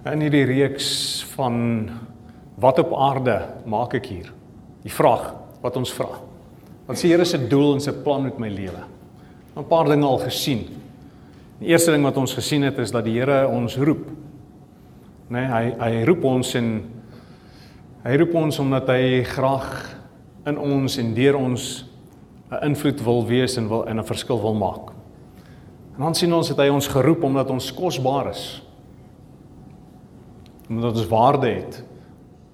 In hierdie reeks van wat op aarde maak ek hier? Die vraag wat ons vra. Wat is die Here se doel en sy plan met my lewe? 'n Paar dinge al gesien. Die eerste ding wat ons gesien het is dat die Here ons roep. Nee, hy hy roep ons en hy roep ons omdat hy graag in ons en deur ons 'n invloed wil wees en wil in 'n verskil wil maak. En dan sien ons dat hy ons geroep omdat ons kosbaar is omdat ons waarde het.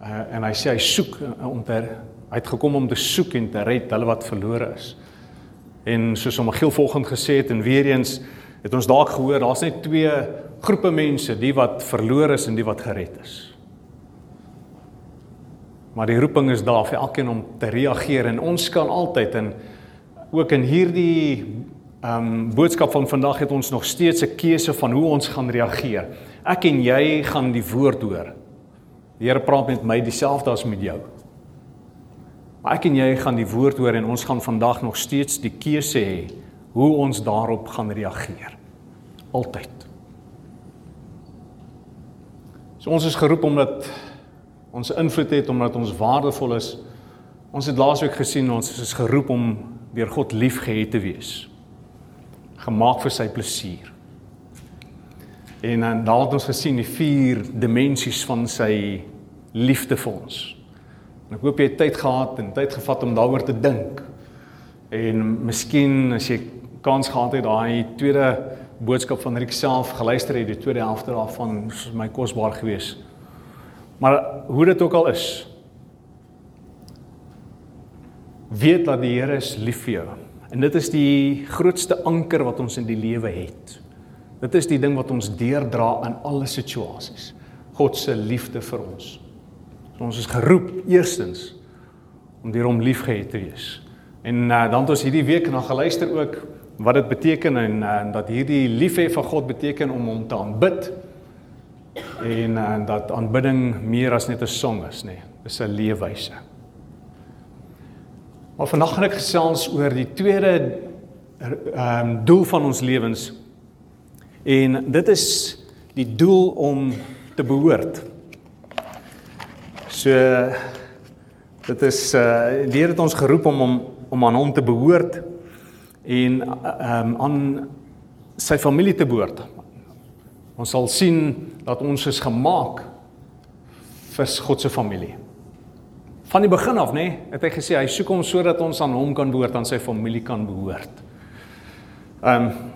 Uh, en hy sê hy soek uh, om te hy het gekom om te soek en te red hulle wat verlore is. En soos om Giel volgens gesê het en weer eens het ons dalk gehoor daar's net twee groepe mense, die wat verlore is en die wat gered is. Maar die roeping is daar vir elkeen om te reageer en ons kan altyd en ook in hierdie ehm um, boodskap van vandag het ons nog steeds 'n keuse van hoe ons gaan reageer. Ek en jy gaan die woord hoor. Die Here praat met my dieselfde as met jou. Maar ek en jy gaan die woord hoor en ons gaan vandag nog steeds die keuse hê hoe ons daarop gaan reageer. Altyd. So ons is geroep omdat ons invloed het omdat ons waardevol is. Ons het laasweek gesien ons is geroep om deur God liefgehet te wees. Gemaak vir sy plesier. En dan daar het ons gesien die vier dimensies van sy liefde vir ons. En ek hoop jy het tyd gehad en tyd gevat om daaroor te dink. En miskien as jy kans gehad het daai tweede boodskap van Rick self geluister het, die tweede helfte daarvan is my kosbaar gewees. Maar hoe dit ook al is, weet dat die Here is lief vir jou. En dit is die grootste anker wat ons in die lewe het. Dit is die ding wat ons deurdra in alle situasies. God se liefde vir ons. So ons is geroep eerstens om deur hom liefgehet te wees. En uh, dan het ons hierdie week na geluister ook wat dit beteken en uh, dat hierdie liefhê vir God beteken om hom te aanbid. En uh, dat aanbidding meer as net 'n song is, nê. Nee. Dis 'n leefwyse. Maar vandag gaan ek gesels oor die tweede ehm um, doel van ons lewens En dit is die doel om te behoort. So dit is uh die Here het ons geroep om om om aan hom te behoort en ehm um, aan sy familie te behoort. Ons sal sien dat ons is gemaak vir God se familie. Van die begin af, nê, nee, het hy gesê hy soek ons sodat ons aan hom kan behoort, aan sy familie kan behoort. Ehm um,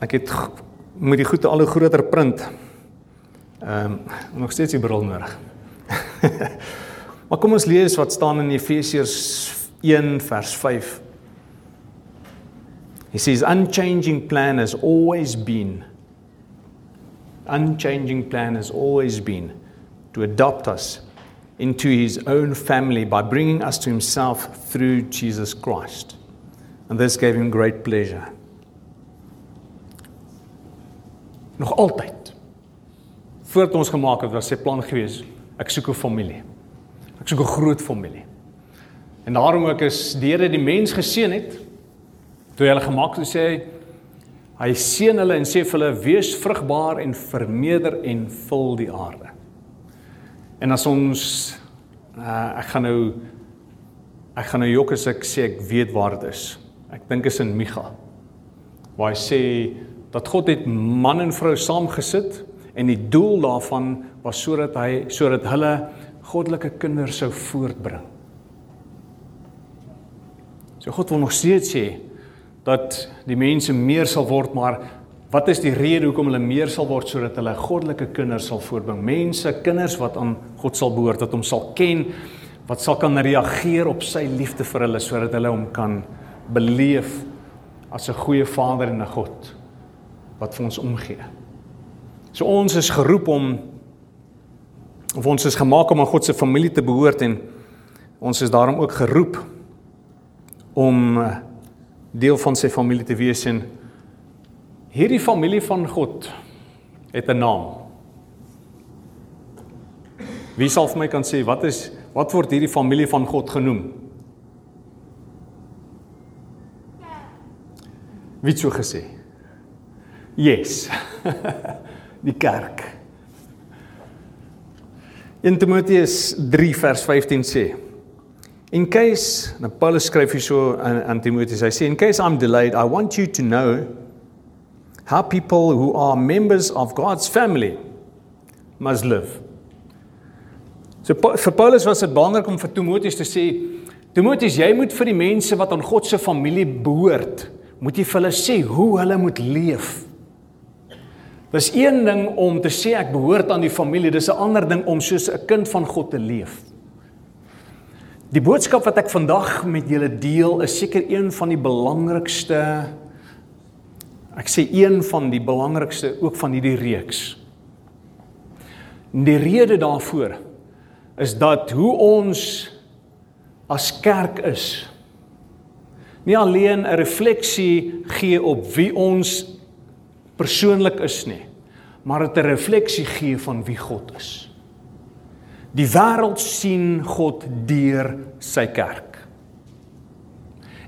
Ek het moet die goede al hoe groter print. Ehm um, nog steeds die bril nodig. maar kom ons lees wat staan in Efesiërs 1 vers 5. He says unchanging plan has always been unchanging plan has always been to adopt us into his own family by bringing us to himself through Jesus Christ. And this gave him great pleasure. Nog altyd. Voordat ons gemaak het was sy plan gewees ek soek 'n familie. Ek soek 'n groot familie. En daarom ook is die Here die mens geseën het toe hy hulle gemaak het sê hy seën hulle en sê vir hulle wees vrugbaar en vermeerder en vul die aarde. En as ons uh, ek gaan nou ek gaan nou jok as ek sê ek weet waar dit is. Ek dink is in Micha waar hy sê dat God het man en vrou saamgesit en die doel daarvan was sodat hy sodat hulle goddelike kinders sou voortbring. So God wil nog steeds sê dat die mense meer sal word, maar wat is die rede hoekom hulle meer sal word sodat hulle goddelike kinders sal voortbring? Mense, kinders wat aan God sal behoort, wat hom sal ken, wat sal kan reageer op sy liefde vir hulle sodat hulle hom kan beleef as 'n goeie Vader en 'n God wat vir ons omgee. So ons is geroep om of ons is gemaak om aan God se familie te behoort en ons is daarom ook geroep om eh, deel van sy familie te wees en hierdie familie van God het 'n naam. Wie sal vir my kan sê wat is wat word hierdie familie van God genoem? Wie het so gesê? Yes. die kerk. 1 Timoteus 3 vers 15 sê In case, nou Paulus skryf hier so aan, aan Timoteus, hy sê in case I'm delayed, I want you to know how people who are members of God's family must live. So vir Paulus was dit belangrik om vir Timoteus te sê, Timoteus, jy moet vir die mense wat aan God se familie behoort, moet jy vir hulle sê hoe hulle moet leef. Dis een ding om te sê ek behoort aan die familie, dis 'n ander ding om soos 'n kind van God te leef. Die boodskap wat ek vandag met julle deel is seker een van die belangrikste ek sê een van die belangrikste ook van hierdie reeks. Die rede daarvoor is dat hoe ons as kerk is nie alleen 'n refleksie gee op wie ons persoonlik is nie, maar dit 'n refleksie gee van wie God is. Die wêreld sien God deur sy kerk.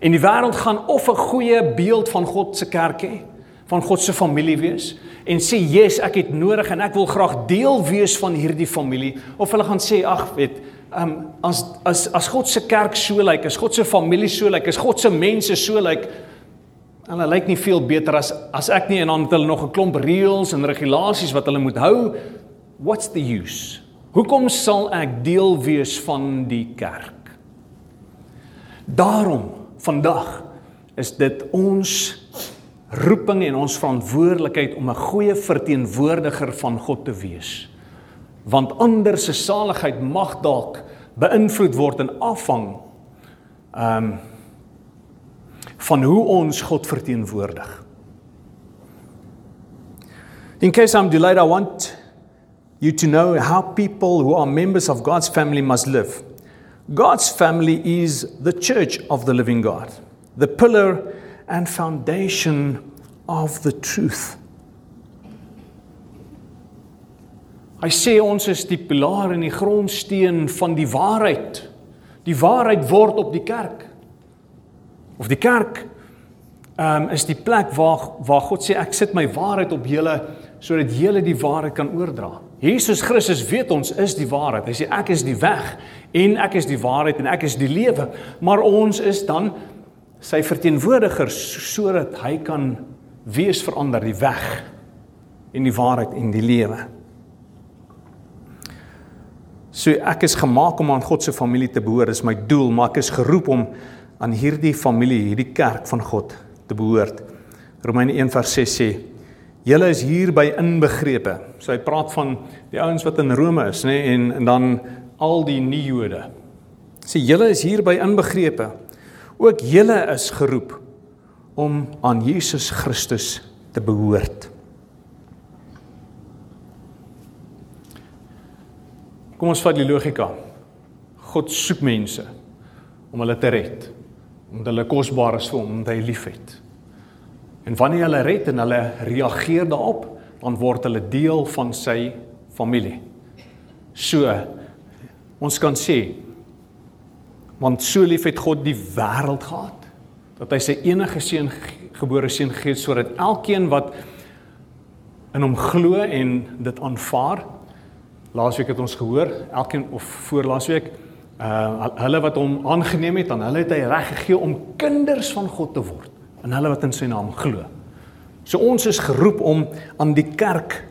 En die wêreld gaan of 'n goeie beeld van God se kerk hê, van God se familie wees en sê, "Yes, ek het nodig en ek wil graag deel wees van hierdie familie." Of hulle gaan sê, "Ag, weet, um, as as as God se kerk so lyk, like, as God se familie so lyk, like, as God se mense so lyk, like, hulle lyk nie veel beter as as ek nie en dan het hulle nog 'n klomp reëls en regulasies wat hulle moet hou. What's the use?" Hoekom sal ek deel wees van die kerk? Daarom vandag is dit ons roeping en ons verantwoordelikheid om 'n goeie verteenwoordiger van God te wees. Want ander se saligheid mag dalk beïnvloed word en afhang ehm um, van hoe ons God verteenwoordig. In case I'm delayed I want you to know how people who are members of God's family must live. God's family is the church of the living God, the pillar and foundation of the truth. Hy sê ons is die pilaar en die grondsteen van die waarheid. Die waarheid word op die kerk. Of die kerk ehm um, is die plek waar waar God sê ek sit my waarheid op julle sodat julle die waarheid kan oordra. Jesus Christus weet ons is die waarheid. Hy sê ek is die weg en ek is die waarheid en ek is die lewe. Maar ons is dan sy verteenwoordigers sodat hy kan wees verander die weg en die waarheid en die lewe. So ek is gemaak om aan God se familie te behoort. Dis my doel, maar ek is geroep om aan hierdie familie, hierdie kerk van God te behoort. Romeine 1:6 sê Julle is hierby inbegrepe. So hy praat van die ouens wat in Rome is, nê, en en dan al die nie-Jode. Sê julle is hierby inbegrepe. Ook julle is geroep om aan Jesus Christus te behoort. Kom ons vat die logika. God soek mense om hulle te red. Omdat hulle kosbaar is vir hom, omdat hy liefhet. En wanneer hulle red en hulle reageer daarop, dan word hulle deel van sy familie. So ons kan sê want so lief het God die wêreld gehad dat hy sy enige seun gebore seun gegee het sodat elkeen wat in hom glo en dit aanvaar laasweek het ons gehoor elkeen of voor laasweek uh hulle wat hom aangeneem het dan hulle het hy reg gegee om kinders van God te word en hulle wat in sy naam glo. So ons is geroep om aan die kerk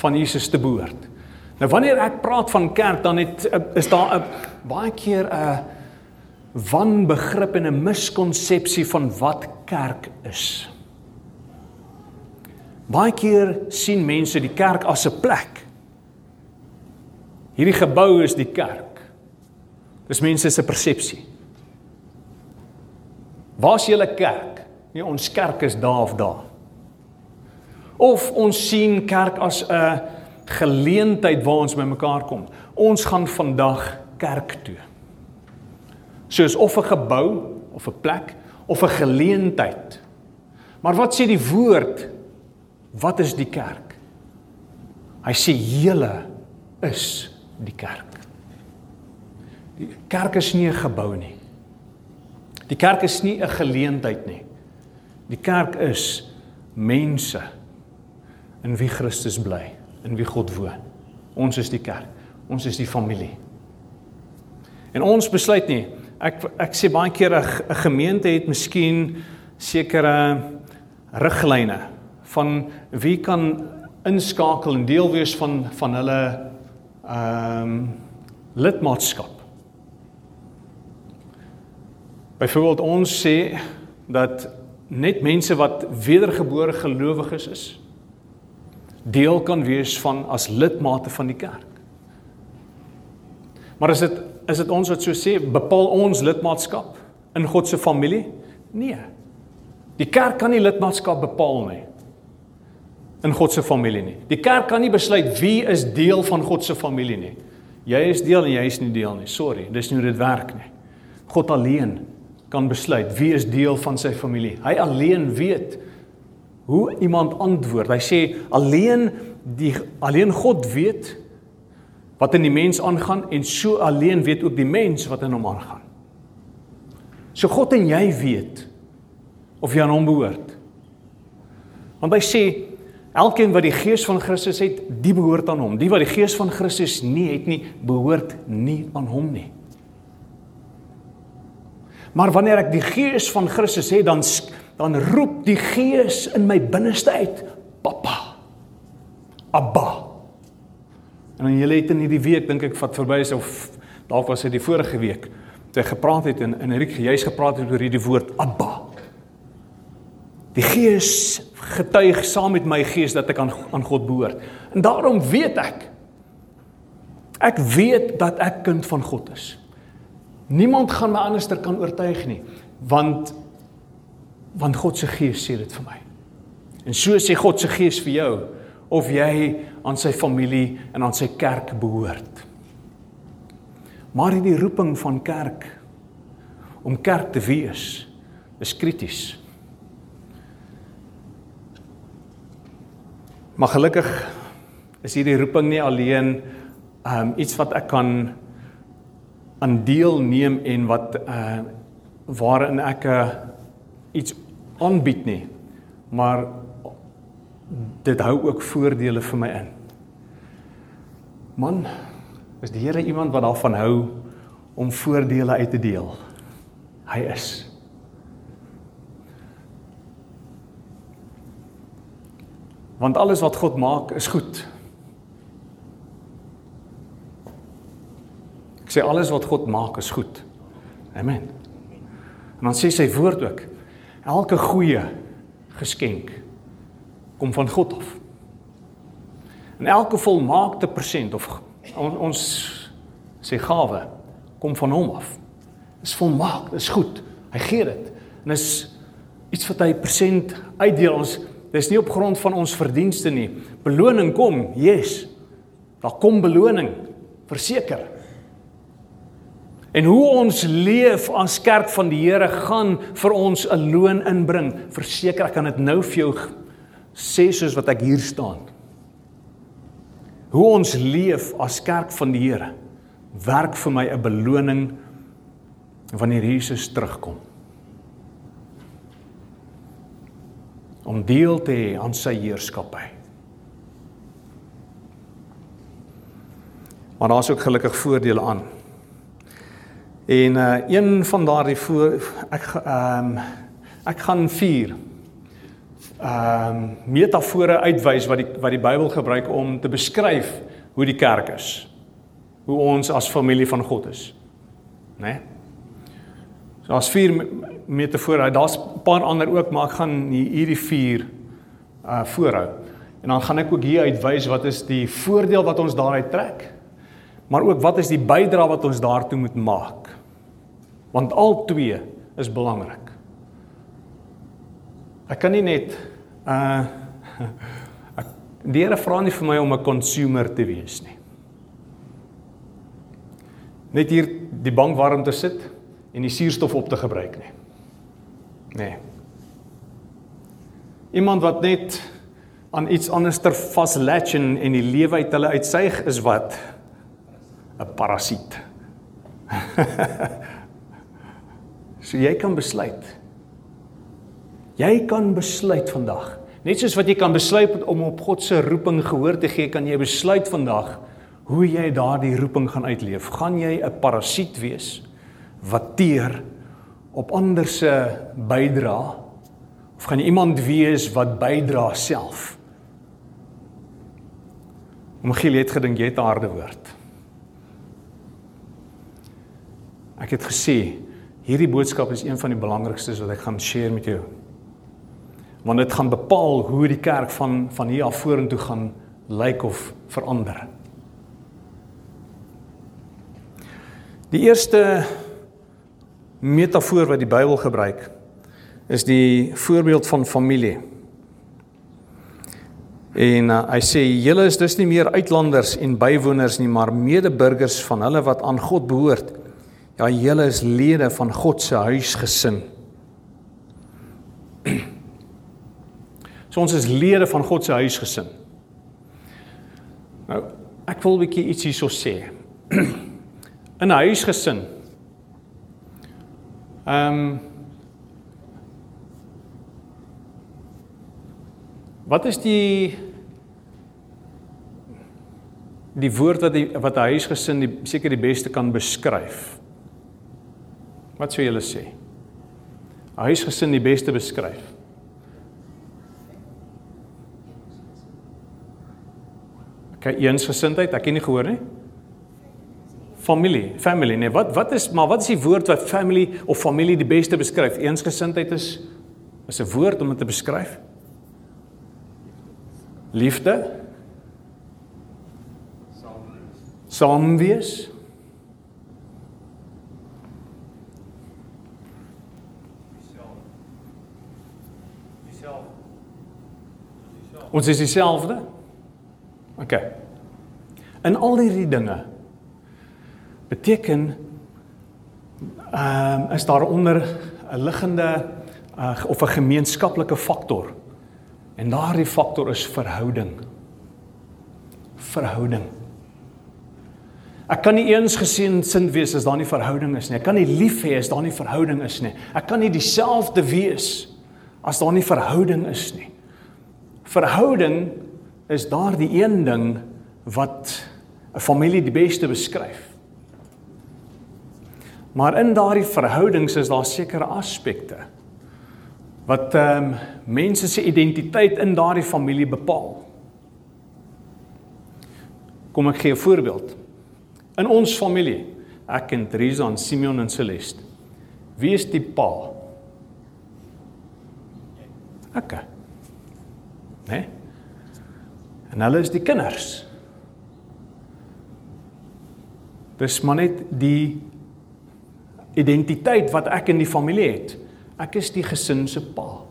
van Jesus te behoort. Nou wanneer ek praat van kerk dan het is daar 'n baie keer 'n wanbegrip en 'n miskonsepsie van wat kerk is. Baie keer sien mense die kerk as 'n plek. Hierdie gebou is die kerk. Dis mense se persepsie. Waar's julle kerk? Nee, ons kerk is daar of daar. Of ons sien kerk as 'n geleentheid waar ons bymekaar kom. Ons gaan vandag kerk toe. Soos of 'n gebou of 'n plek of 'n geleentheid. Maar wat sê die woord? Wat is die kerk? Hy sê julle is die kerk. Die kerk is nie 'n gebou nie. Die kerk is nie 'n geleentheid nie. Die kerk is mense in wie Christus bly, in wie God woon. Ons is die kerk. Ons is die familie. En ons besluit nie. Ek ek sê baie keer 'n gemeente het miskien sekere riglyne van wie kan inskakel en deel wees van van hulle ehm um, lidmaatskap. Byvoorbeeld ons sê dat net mense wat wedergebore gelowiges is deel kan wees van as lidmate van die kerk. Maar is dit is dit ons wat so sê bepaal ons lidmaatskap in God se familie? Nee. Die kerk kan nie lidmaatskap bepaal nie in God se familie nie. Die kerk kan nie besluit wie is deel van God se familie nie. Jy is deel en jy is nie deel nie. Sorry, dis nie hoe dit werk nie. God alleen kan besluit wie is deel van sy familie. Hy alleen weet hoe iemand antwoord. Hy sê alleen die alleen God weet wat in die mens aangaan en so alleen weet ook die mens wat in hom aangaan. So God en jy weet of jy aan hom behoort. Want hy sê Elkeen wat die gees van Christus het, die behoort aan hom. Die wat die gees van Christus nie het nie, behoort nie aan hom nie. Maar wanneer ek die gees van Christus het, dan dan roep die gees in my binneste uit, Papa. Abba. En dan julle het in hierdie week dink ek vat verby is of dalk was dit die vorige week. Toe gepraat het en in Erik juis gepraat het oor hierdie woord Abba. Die Gees getuig saam met my gees dat ek aan aan God behoort. En daarom weet ek ek weet dat ek kind van God is. Niemand gaan my anderster kan oortuig nie, want want God se gees sê dit vir my. En so sê God se gees vir jou of jy aan sy familie en aan sy kerk behoort. Maar hierdie roeping van kerk om kerk te wees is krities. Maar gelukkig is hierdie roeping nie alleen um iets wat ek kan aan deel neem en wat uh waarin ek uh, iets aanbied nie. Maar dit hou ook voordele vir my in. Man, is die Here iemand wat daarvan hou om voordele uit te deel? Hy is. Want alles wat God maak is goed. Ek sê alles wat God maak is goed. Amen. En dan sê sy woord ook elke goeie geskenk kom van God af. En elke volmaakte persent of on, ons sê gawe kom van hom af. Is volmaak, is goed. Hy gee dit. En is iets wat hy persent uitdeel ons Dis nie op grond van ons verdienste nie. Beloning kom, yes. Daar kom beloning, verseker. En hoe ons leef as kerk van die Here gaan vir ons 'n loon inbring. Verseker ek kan dit nou vir jou sê soos wat ek hier staan. Hoe ons leef as kerk van die Here werk vir my 'n beloning wanneer Jesus terugkom. Om deel te hê aan sy heerskappy. Maar daar's ook gelukkig voordele aan. En uh een van daardie voor ek ehm um, ek gaan vier ehm um, metafore uitwys wat die wat die Bybel gebruik om te beskryf hoe die kerk is. Hoe ons as familie van God is. Né? Nee? So daar's vier metafore. Daar's 'n paar ander ook, maar ek gaan hierdie vier uh voorhou. En dan gaan ek ook hier uitwys wat is die voordeel wat ons daaruit trek. Maar ook wat is die bydrae wat ons daartoe moet maak? Want al twee is belangrik. Ek kan nie net uh ek, die Here vra nie vir my om 'n consumer te wees nie. Net hier die bank warm te sit en die suurstof op te gebruik nie. Nee. Iemand wat net aan iets anders ter vaslatch en en die lewe uit hulle uitsuig is wat 'n parasiet. so jy kan besluit. Jy kan besluit vandag. Net soos wat jy kan besluit om op God se roeping gehoor te gee, kan jy besluit vandag hoe jy daardie roeping gaan uitleef. Gaan jy 'n parasiet wees wat teer op ander se bydra of gaan jy iemand wees wat bydra self? Michiel het gedink jy het harde woord. Ek het gesê hierdie boodskap is een van die belangrikstes wat ek gaan share met jou. Want dit gaan bepaal hoe die kerk van van hier af vorentoe gaan lyk of verander. Die eerste metafoor wat die Bybel gebruik is die voorbeeld van familie. En uh, hy sê julle is dus nie meer uitlanders en bywoners nie, maar medeburgers van hulle wat aan God behoort Ja, julle is lede van God se huisgesin. So ons is lede van God se huisgesin. Nou, ek wil 'n bietjie iets hierso sê. In 'n huisgesin. Ehm um, Wat is die die woord wat die wat 'n huisgesin die seker die beste kan beskryf? Wat sou julle sê? 'n Huisgesin die beste beskryf. Kyk, eensgesindheid, ek het nie gehoor nie. Familie, family, nee, wat wat is maar wat is die woord wat family of familie die beste beskryf? Eensgesindheid is is 'n woord om dit te beskryf. Liefde. Saam wees. Ons is dieselfde. OK. In al hierdie dinge beteken ehm um, is daar onder 'n liggende uh, of 'n gemeenskaplike faktor. En daardie faktor is verhouding. Verhouding. Ek kan nie eens gesien sin wees as daar nie verhouding is nie. Ek kan nie lief hê as daar nie verhouding is nie. Ek kan nie dieselfde wees as daar nie verhouding is nie. Verhouding is daardie een ding wat 'n familie die beste beskryf. Maar in daardie verhoudings is daar sekere aspekte wat ehm um, mense se identiteit in daardie familie bepaal. Kom ek gee 'n voorbeeld. In ons familie, ek en Teresa en Simeon en Celeste. Wie is die pa? Ek. Né? Nee? En hulle is die kinders. Dis maar net die identiteit wat ek in die familie het. Ek is die gesin se pa.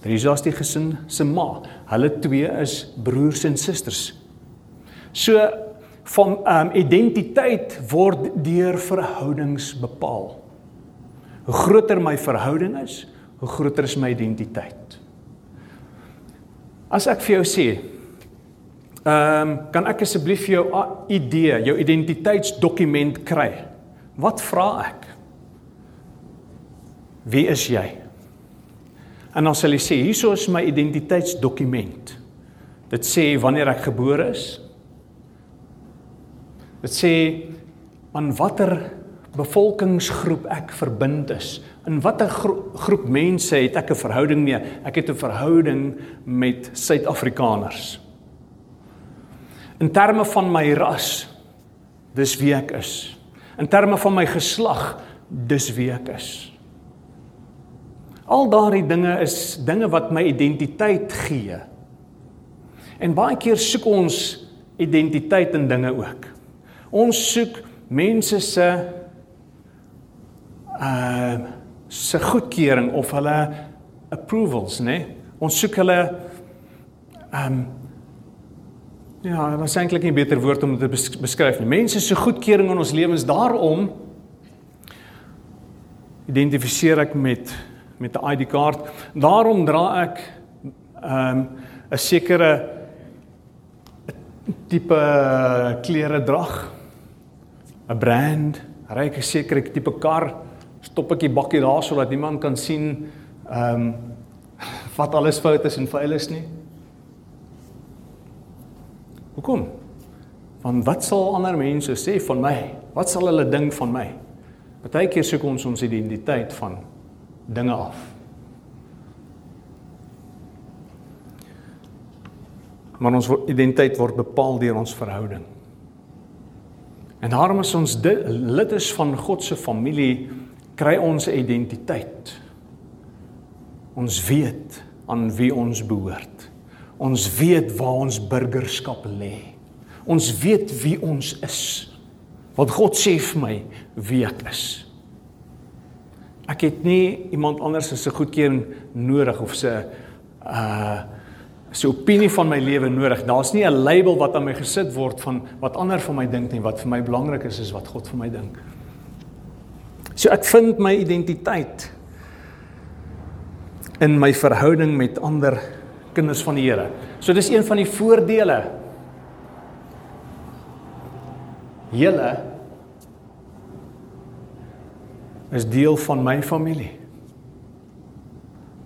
Teresa is die gesin se ma. Hulle twee is broers en susters. So van um, identiteit word deur verhoudings bepaal. Hoe groter my verhouding is, hoe groter is my identiteit. As ek vir jou sê, ehm um, kan ek asseblief vir jou 'n idee, jou identiteitsdokument kry? Wat vra ek? Wie is jy? En dan sal jy sê, hierso is my identiteitsdokument. Dit sê wanneer ek gebore is. Dit sê aan watter bevolkingsgroep ek verbind is. In watter gro groep mense het ek 'n verhouding mee? Ek het 'n verhouding met Suid-Afrikaners. In terme van my ras, dis wie ek is. In terme van my geslag, dis wie ek is. Al daardie dinge is dinge wat my identiteit gee. En baie keer soek ons identiteit in dinge ook. Ons soek mense se uh se goedkeuring of hulle approvals, né? Nee? Ons soek hulle um, ja, dit is eintlik nie 'n beter woord om dit te beskryf nie. Mense se goedkeuring in ons lewens daarom identifiseer ek met met 'n ID-kaart. Daarom dra ek ehm um, 'n sekere tipe klere drag, 'n brand, ry ek 'n sekere tipe kar stop ek die bakkie daar sodat niemand kan sien ehm um, wat alles fout is en vuil is nie. Hoekom? Van wat sal ander mense sê van my? Wat sal hulle dink van my? Partykeer soek ons ons identiteit van dinge af. Maar ons identiteit word bepaal deur ons verhouding. En daarom as ons lid is van God se familie, kry ons 'n identiteit. Ons weet aan wie ons behoort. Ons weet waar ons burgerskap lê. Ons weet wie ons is. Wat God sê vir my wie ek is. Ek het nie iemand anders se goedkeuring nodig of se uh se opinie van my lewe nodig. Daar's nie 'n label wat aan my gesit word van wat ander van my dink nie. Wat vir my belangrik is is wat God vir my dink. So ek vind my identiteit in my verhouding met ander kinders van die Here. So dis een van die voordele. Julle is deel van my familie.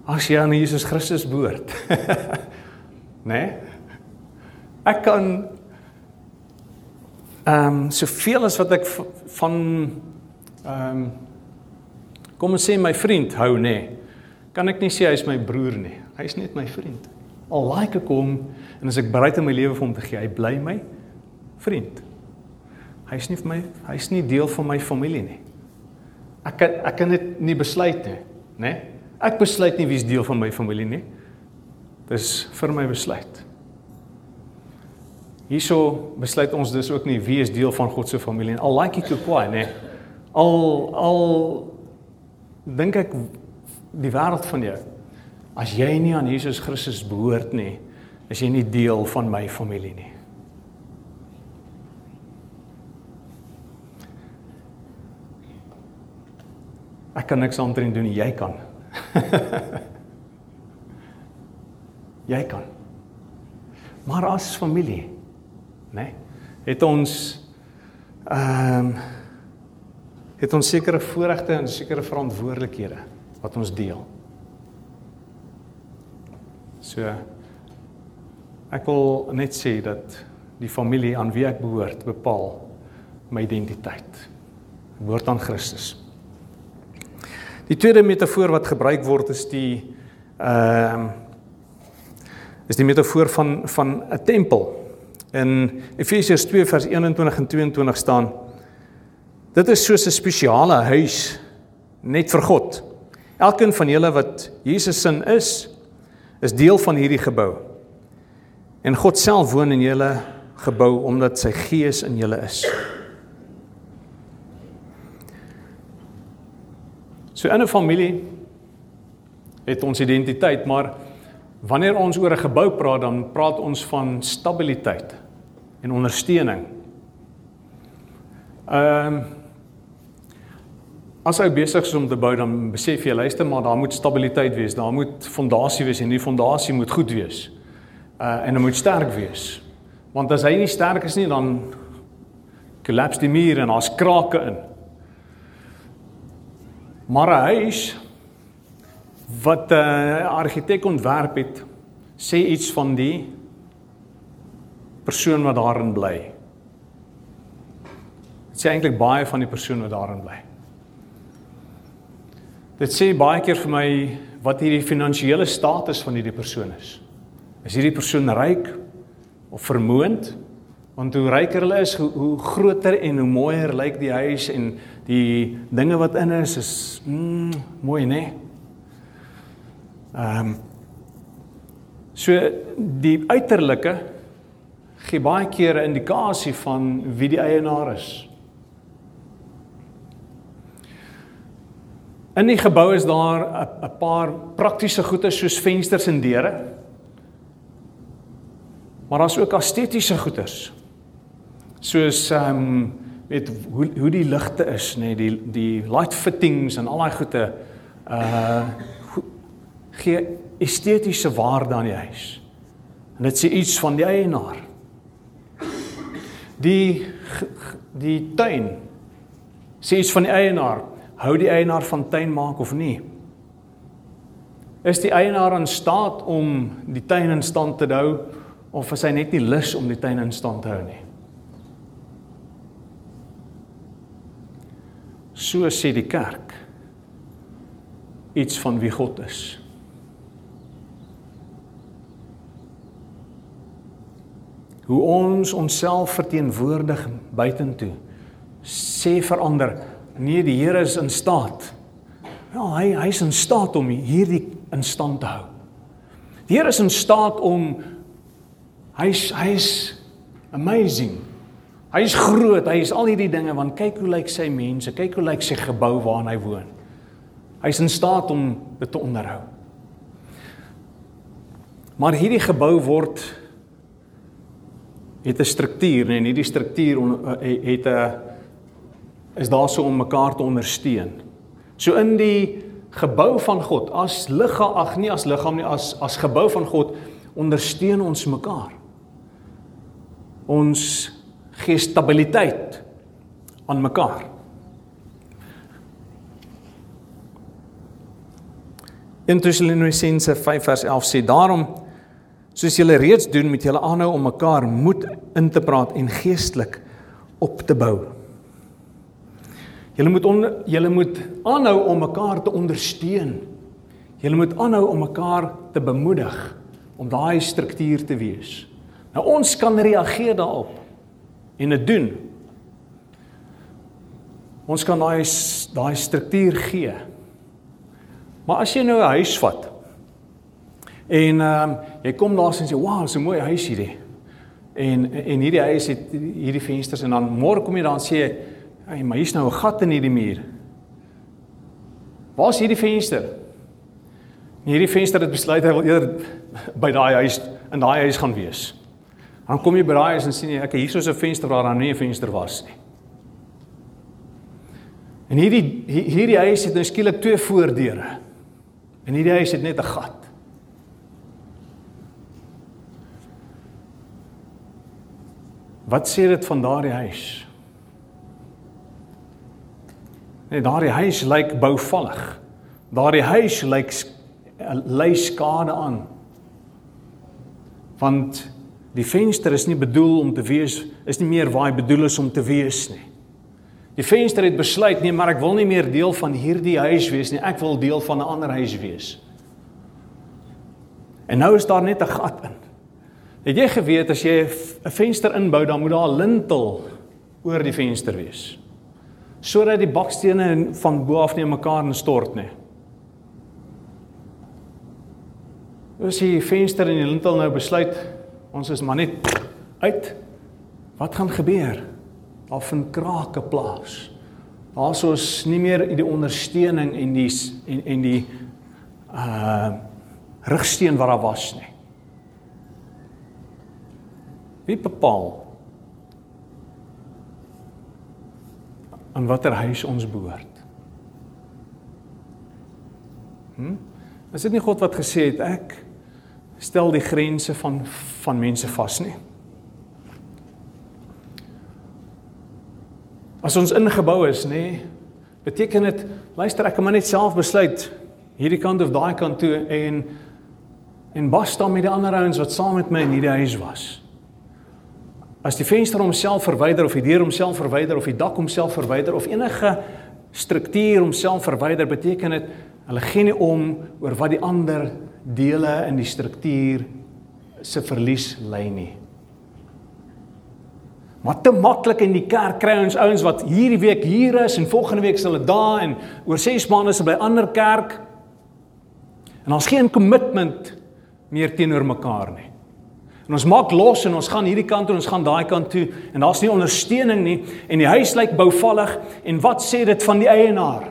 As jy aan Jesus Christus behoort. né? Nee? Ek kan ehm um, soveel as wat ek van ehm um, kom ons sê my vriend hou nê. Nee, kan ek nie sê hy is my broer nie. Hy is net my vriend. Al like ek hom en as ek bereid om my lewe vir hom te gee, hy bly my vriend. Hy is nie vir my, hy is nie deel van my familie nie. Ek kan ek kan dit nie besluit nie, né? Ek besluit nie wie is deel van my familie nie. Dis vir my besluit. Hierso besluit ons dus ook nie wie is deel van God se familie nie. Al like ek ook kwaai, né? Al al dink ek die wêreld van jou. As jy nie aan Jesus Christus behoort nie, is jy nie deel van my familie nie. Ek kan niks aantree doen nie, jy kan. jy kan. Maar as familie, né? Nee, het ons ehm um, het ons sekere voorregte en sekere verantwoordelikhede wat ons deel. So ek wil net sê dat die familie aan wie ek behoort bepaal my identiteit. Ek behoort aan Christus. Die tweede metafoor wat gebruik word is die ehm uh, is die metafoor van van 'n tempel. In Efesiërs 2 vers 21 en 22 staan dit is soos 'n spesiale huis net vir God. Elkeen van julle wat Jesus se is, is deel van hierdie gebou. En God self woon in julle gebou omdat sy gees in julle is. So in 'n familie het ons identiteit, maar wanneer ons oor 'n gebou praat, dan praat ons van stabiliteit en ondersteuning. Ehm um, As jy besig is om te bou, dan besef jy luister maar daar moet stabiliteit wees, daar moet fondasie wees en die fondasie moet goed wees. Uh en dit moet sterk wees. Want as hy nie sterk is nie, dan kollaps die muur en daar's krake in. Maar 'n huis wat 'n uh, argitek ontwerp het, sê iets van die persoon wat daarin bly. Dit sê eintlik baie van die persoon wat daarin bly. Dit sê baie keer vir my wat hierdie finansiële status van hierdie persoon is. Is hierdie persoon ryk of vermoënd? Want hoe ryker hulle is, hoe, hoe groter en hoe mooier lyk die huis en die dinge wat in is is mm, mooi, né? Nee? Ehm um, So die uiterlike gee baie keer 'n indikasie van wie die eienaar is. In die gebou is daar 'n paar praktiese goede soos vensters en deure. Maar daar's ook estetiese goeders. Soos ehm um, weet hoe hoe die ligte is, nê, nee, die die light fittings en al daai goede uh gee estetiese waarde aan die huis. En dit sê iets van die eienaar. Die die tuin sê iets van die eienaar hou die eienaar van tuin maak of nie. Is die eienaar in staat om die tuin in stand te hou of is hy net nie lus om die tuin in stand te hou nie? So sê die kerk iets van wie God is. Hoe ons onsself verteenwoordig buitentoe sê verander nee die Here is in staat. Ja, hy hy's in staat om hierdie in stand te hou. Die Here is in staat om hy's hy's amazing. Hy's groot, hy's al hierdie dinge want kyk hoe lyk sy mense, kyk hoe lyk sy gebou waarin hy woon. Hy's in staat om dit te onderhou. Maar hierdie gebou word het 'n struktuur nee, en hierdie struktuur eh, het 'n is daar so om mekaar te ondersteun. So in die gebou van God as liggaam ag nie as liggaam nie as as gebou van God ondersteun ons mekaar. Ons gee stabiliteit aan mekaar. In Tessalonisense 5 vers 11 sê daarom soos julle reeds doen met julle aanhou om mekaar moed in te praat en geestelik op te bou. Julle moet on, julle moet aanhou om mekaar te ondersteun. Julle moet aanhou om mekaar te bemoedig om daai struktuur te wees. Nou ons kan reageer daarop en dit doen. Ons kan daai daai struktuur gee. Maar as jy nou 'n huis vat en ehm um, jy kom daar en sê, "Wow, so 'n mooi huis hierdie." En en hierdie huis het hierdie vensters en dan môre kom jy daar en sê jy, Hey, maar hier's nou 'n gat in hierdie muur. Waar's hierdie venster? En hierdie venster het besluit hy wil eerder by daai huis in daai huis gaan wees. Dan kom jy by daai huis en sien jy, ek hier's so 'n venster waar daar nie 'n venster was nie. En hierdie hierdie huis het nou skielik twee voordeure. En hierdie huis het net 'n gat. Wat sê dit van daardie huis? Nee, daardie huis lyk bouvallig. Daardie huis lyk ly skade aan. Want die venster is nie bedoel om te wees is nie meer waar hy bedoel is om te wees nie. Die venster het besluit nee, maar ek wil nie meer deel van hierdie huis wees nie. Ek wil deel van 'n ander huis wees. En nou is daar net 'n gat in. Het jy geweet as jy 'n venster inbou, dan moet daar 'n lintel oor die venster wees sodat die bakstene van bo af nie mekaar instort nie. As die venster en die lintel nou besluit ons is maar net uit wat gaan gebeur? Daar vind krake plaas. Daar's ons nie meer die ondersteuning en die en en die uh rugsteen wat daar was nie. Wie bepaal aan watter huis ons behoort. Hm? Is dit nie God wat gesê het ek stel die grense van van mense vas nie? As ons ingebou is, nê, beteken dit luister ek kan maar net self besluit hierdie kant of daai kant toe en en basta met die ander ouens wat saam met my in hierdie huis was. As die venster homself verwyder of die deur homself verwyder of die dak homself verwyder of enige struktuur homself verwyder, beteken dit hulle gee nie om oor wat die ander dele in die struktuur se verlies lê nie. Maar te maklik in die kerk kry ons ouens wat hierdie week hier is en volgende week sal hulle daar en oor 6 maande is hulle by ander kerk. En ons geen kommitment meer teenoor mekaar nie. En ons maak los en ons gaan hierdie kant toe en ons gaan daai kant toe en daar's nie ondersteuning nie en die huis lyk bouvallig en wat sê dit van die eienaar?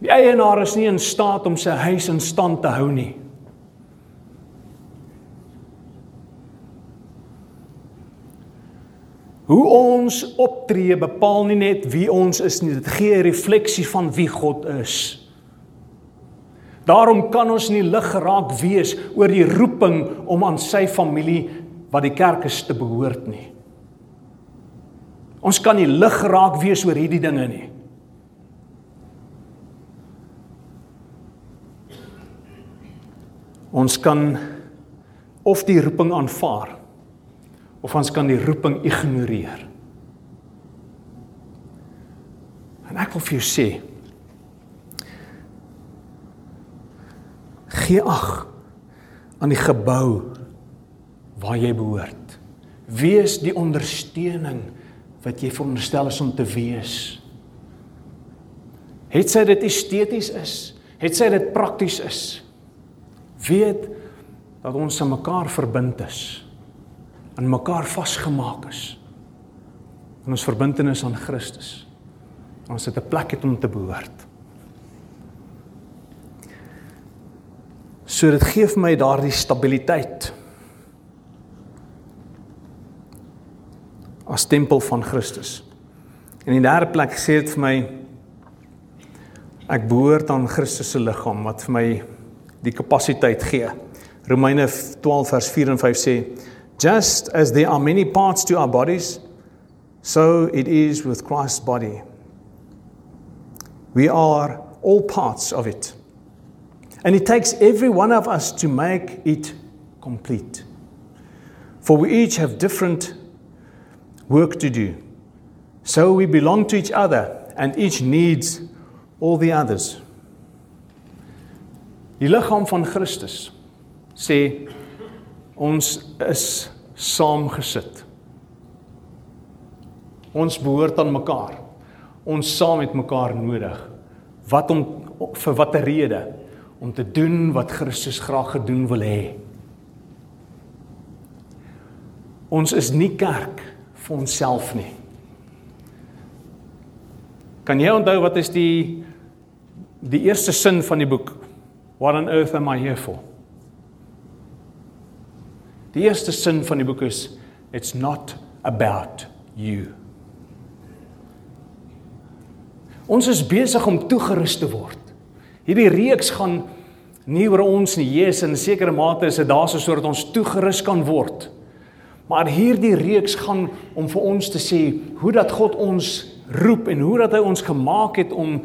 Die eienaar is nie in staat om sy huis in stand te hou nie. Hoe ons optree bepaal nie net wie ons is nie, dit gee 'n refleksie van wie God is. Daarom kan ons nie lig geraak wees oor die roeping om aan sy familie wat die kerk is te behoort nie. Ons kan nie lig geraak wees oor hierdie dinge nie. Ons kan of die roeping aanvaar of ons kan die roeping ignoreer. En ek wil vir jou sê gee ag aan die gebou waar jy behoort. Wees die ondersteuning wat jy veronderstel is om te wees. Het sy dit esteties is, het sy dit prakties is. Weet dat ons aan mekaar verbind is. aan mekaar vasgemaak is. In ons verbintenis aan Christus. Ons het 'n plek het om te behoort. So dit gee vir my daardie stabiliteit. as tempel van Christus. En in die derde plek sê dit vir my ek behoort aan Christus se liggaam wat vir my die kapasiteit gee. Romeine 12 vers 4 en 5 sê just as there are many parts to our bodies so it is with Christ's body. We are all parts of it. And it takes every one of us to make it complete. For we each have different work to do. So we belong to each other and each needs all the others. Die liggaam van Christus sê ons is saamgesit. Ons behoort aan mekaar. Ons saam met mekaar nodig. Wat om vir watter rede? Om te doen wat Christus graag gedoen wil hê. Ons is nie kerk vir onsself nie. Kan jy onthou wat is die die eerste sin van die boek? What on earth am I here for? Die eerste sin van die boek is it's not about you. Ons is besig om toegerus te word. Hierdie reeks gaan nie oor ons nie. Jesus in sekere mate is dit daar so sodat ons toegerus kan word. Maar hierdie reeks gaan om vir ons te sê hoe dat God ons roep en hoe dat hy ons gemaak het om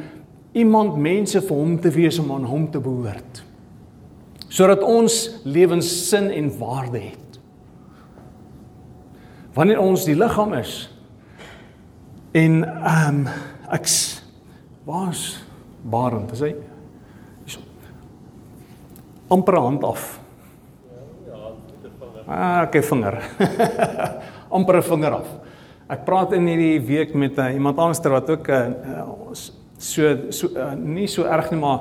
iemand mense vir hom te wees om aan hom te behoort. Sodat ons lewens sin en waarde het. Wanneer ons die liggaam is en ehm um, ek was barend, is hy amper hand af. Ah, ek het vinger. amper 'n vinger af. Ek praat in hierdie week met uh, iemand anderster wat ook 'n uh, eh, so so uh, nie so erg nie maar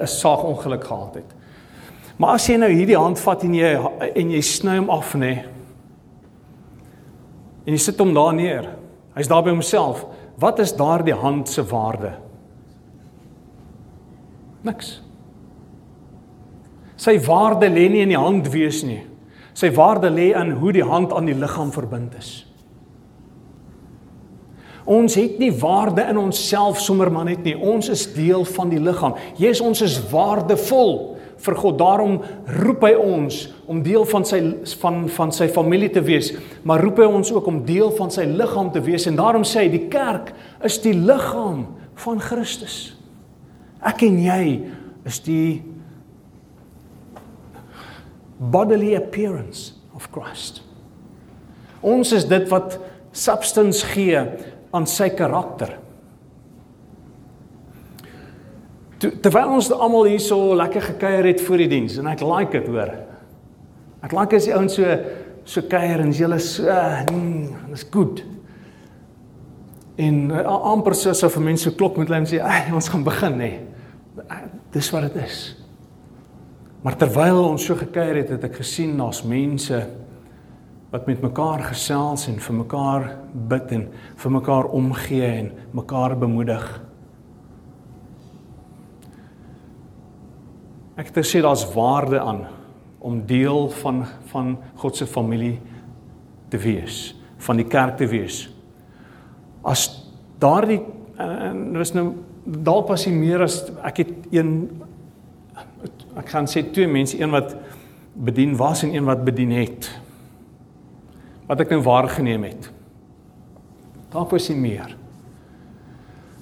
'n saagongeluk gehad het. Maar as jy nou hierdie hand vat en jy en jy sny hom af nê. En jy sit hom daar neer. Hy's daar by homself. Wat is daardie hand se waarde? Niks. Sy waarde lê nie in die hand wees nie. Sy waarde lê in hoe die hand aan die liggaam verbind is. Ons het nie waarde in onsself sommer maar net nie. Ons is deel van die liggaam. Jesus, ons is waardevol vir God. Daarom roep hy ons om deel van sy van van sy familie te wees, maar roep hy ons ook om deel van sy liggaam te wees en daarom sê hy die kerk is die liggaam van Christus. Ek en jy is die bodily appearance of Christ. Ons is dit wat substance gee aan sy karakter. Terwyl ons almal hier so lekker gekuier het voor die diens en ek like dit hoor. Ek like as die ouens so so kuier en hulle so, mm, dis goed. En uh, amper so so vir mense klop met hulle en sê, "Ag, ons gaan begin nê." Nee. Dis wat dit is. Maar terwyl ons so gekuier het, het ek gesien daar's mense wat met mekaar gesels en vir mekaar bid en vir mekaar omgee en mekaar bemoedig. Ek het gesê daar's waarde aan om deel van van God se familie te wees, van die kerk te wees. As daardie en dis nou dalk pas nie meer as ek het een ek gaan sê twee mense, een wat bedien was en een wat bedien het. Wat ek nou waargeneem het. Daar was nie meer.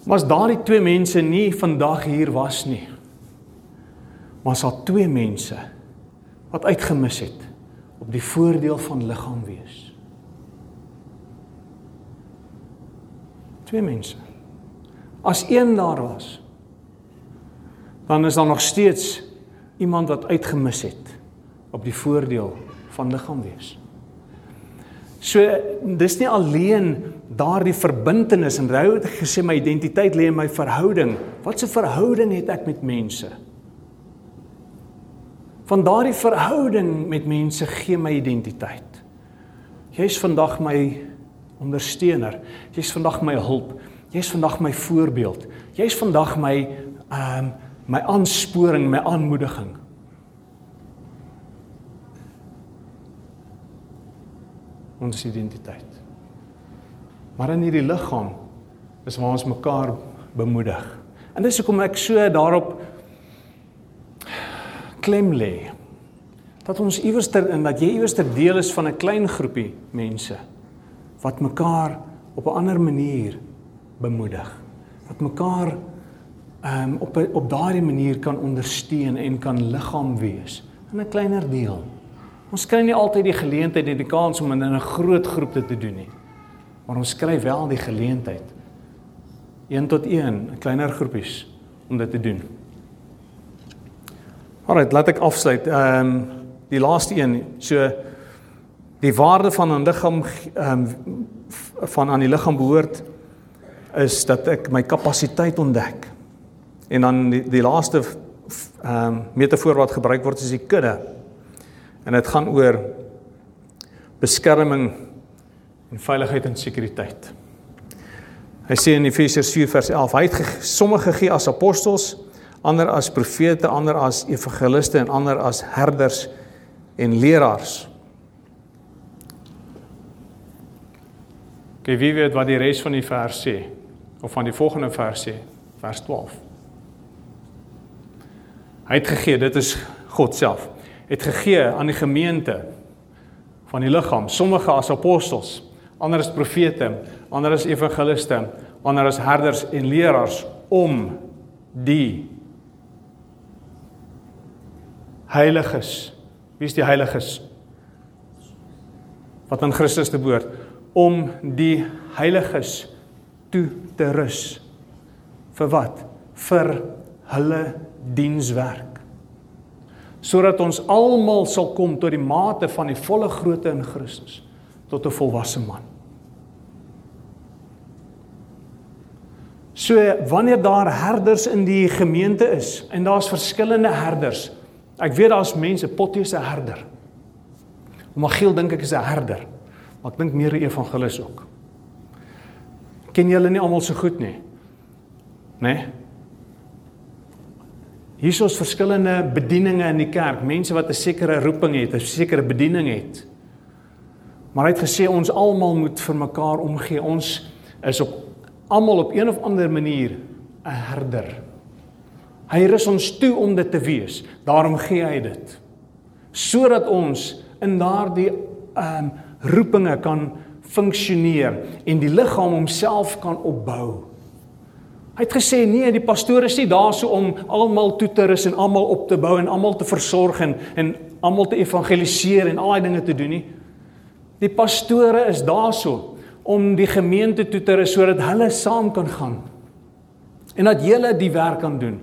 Maar as daardie twee mense nie vandag hier was nie. Maar as al twee mense wat uitgemis het op die voordeel van liggaam wees. Twee mense. As een daar was, dan is daar nog steeds iemand wat uitgemis het op die voordeel van liggaam wees. So dis nie alleen daardie verbintenis en rou het gesê my identiteit lê in my verhouding. Wat 'n verhouding het ek met mense? Van daardie verhouding met mense gee my identiteit. Jy's vandag my ondersteuner. Jy's vandag my hulp. Jy's vandag my voorbeeld. Jy's vandag my ehm um, my aansporing, my aanmoediging. ons identiteit. Maar in hierdie liggaam is waar ons mekaar bemoedig. En dis hoekom ek so daarop klem lê dat ons iewerster in dat jy iewerster deel is van 'n klein groepie mense wat mekaar op 'n ander manier bemoedig. Wat mekaar um, op op daardie manier kan ondersteun en kan liggaam wees in 'n kleiner deel. Ons kry nie altyd die geleentheid en die kans om in 'n groot groep dit te doen nie. Maar ons kry wel die geleentheid. 1 tot 1, kleiner groepies om dit te doen. Alraai, laat ek afsluit. Ehm um, die laaste een, so die waarde van 'n liggaam ehm um, van aan die liggaam behoort is dat ek my kapasiteit ontdek. En dan die, die laaste ehm um, metafoor wat gebruik word is die kudde. En dit gaan oor beskerming en veiligheid en sekuriteit. Hy sê in Efesiërs 4 vers 11, hy het sommige gegee as apostels, ander as profete, ander as evangeliste en ander as herders en leraars. Kyk wie weet wat die res van die vers sê of van die volgende vers sê, vers 12. Hy het gegee, dit is God self het gegee aan die gemeente van die liggaam, sommige as apostels, ander as profete, ander as evangeliste, ander as herders en leraars om die heiliges, wie is die heiliges wat aan Christus te behoort, om die heiliges toe te rus. Vir wat? Vir hulle dienswerk sodat ons almal sal kom tot die mate van die volle grootte in Christus tot 'n volwasse man. So wanneer daar herders in die gemeente is en daar's verskillende herders. Ek weet daar's mense, Potjie se herder. Magiel dink ek is 'n herder. Maar ek dink meer 'n evangelis ook. Ken julle nie almal so goed nie? Né? Nee? Hier is verskillende bedieninge in die kerk, mense wat 'n sekere roeping het, 'n sekere bediening het. Maar hy het gesê ons almal moet vir mekaar omgee. Ons is op almal op een of ander manier 'n herder. Hy rus ons toe om dit te wees. Daarom gee hy dit. Sodat ons in daardie ehm um, roepinge kan funksioneer en die liggaam homself kan opbou. Hy het gesê nee, die pastoor is nie daar so om almal toe te rus en almal op te bou en almal te versorg en en almal te evangeliseer en al daai dinge te doen nie. Die pastore is daar so om die gemeente toe te rus sodat hulle saam kan gaan. En dat julle die werk kan doen.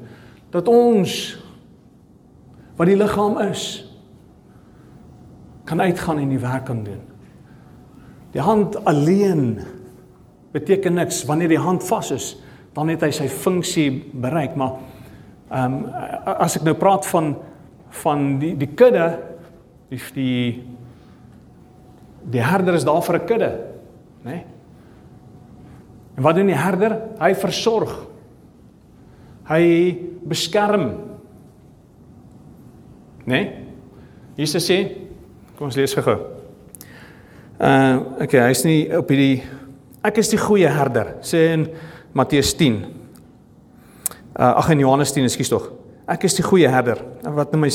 Dat ons wat die liggaam is kan uitgaan en die werk kan doen. Die hand alleen beteken niks wanneer die hand vas is dan het hy sy funksie bereik maar ehm um, as ek nou praat van van die die kudde die die die herder is daar vir 'n kudde nê nee? en wat doen die herder hy versorg hy beskerm nê nee? Jesus sê kom ons lees gou uh okay hy's nie op hierdie ek is die goeie herder sê en Matteus 10. Uh ag in Johannes 10, ekskuus tog. Ek is die goeie herder wat na my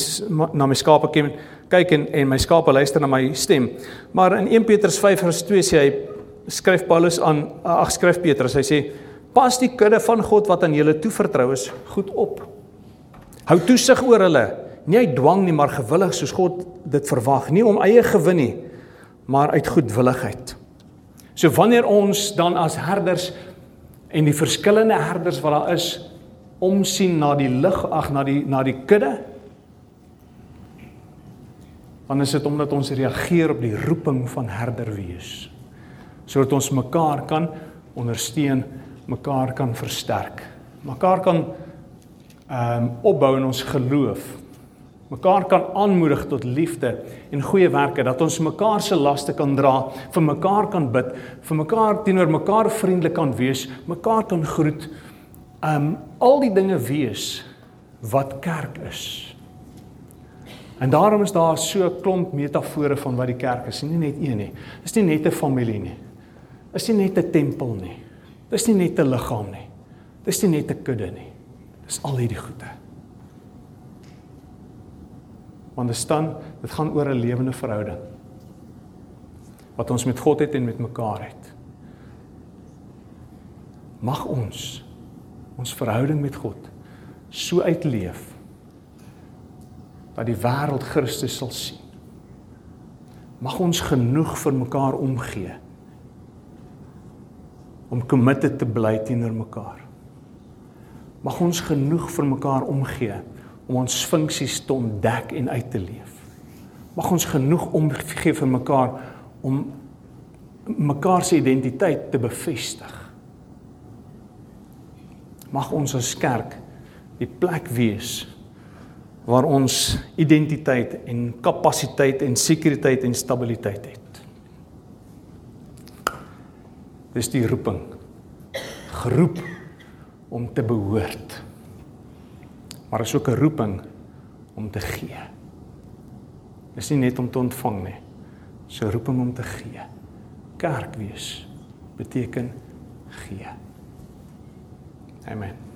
na my skape ken, kyk en en my skape luister na my stem. Maar in 1 Petrus 5 vers 2 sê hy skryf Paulus aan uh, ag skryf Petrus, hy sê pas die kudde van God wat aan julle toevertrou is goed op. Hou toesig oor hulle nie uit dwang nie, maar gewillig soos God dit verwag, nie om eie gewin nie, maar uit goedwilligheid. So wanneer ons dan as herders en die verskillende herders wat daar is omsien na die lig ag na die na die kudde dan is dit omdat ons reageer op die roeping van herder wees sodat ons mekaar kan ondersteun, mekaar kan versterk, mekaar kan ehm um, opbou in ons geloof, mekaar kan aanmoedig tot liefde en goeie werke dat ons mekaar se laste kan dra, vir mekaar kan bid, vir mekaar teenoor mekaar vriendelik kan wees, mekaar kan groet. Um al die dinge wees wat kerk is. En daarom is daar so 'n klomp metafore van wat die kerk is, nie net een nie. Dis nie net 'n familie nie. Dis nie net 'n tempel nie. Dis nie net 'n liggaam nie. Dis nie net 'n kudde nie. Dis al hierdie goede. Want dit staan, dit gaan oor 'n lewende verhouding wat ons met God het en met mekaar het. Mag ons ons verhouding met God so uitleef dat die wêreld Christus sal sien. Mag ons genoeg vir mekaar omgee om committed te bly teenoor mekaar. Mag ons genoeg vir mekaar omgee om ons funksies te ontdek en uit te leef. Mag ons genoeg omgee vir mekaar om mekaar se identiteit te bevestig. Mag ons as kerk die plek wees waar ons identiteit en kapasiteit en sekuriteit en stabiliteit het. Dis die roeping. Geroep om te behoort maar is ook 'n roeping om te gee. Dis nie net om te ontvang nie. Dis 'n roeping om te gee. Kerk wees beteken gee. Amen.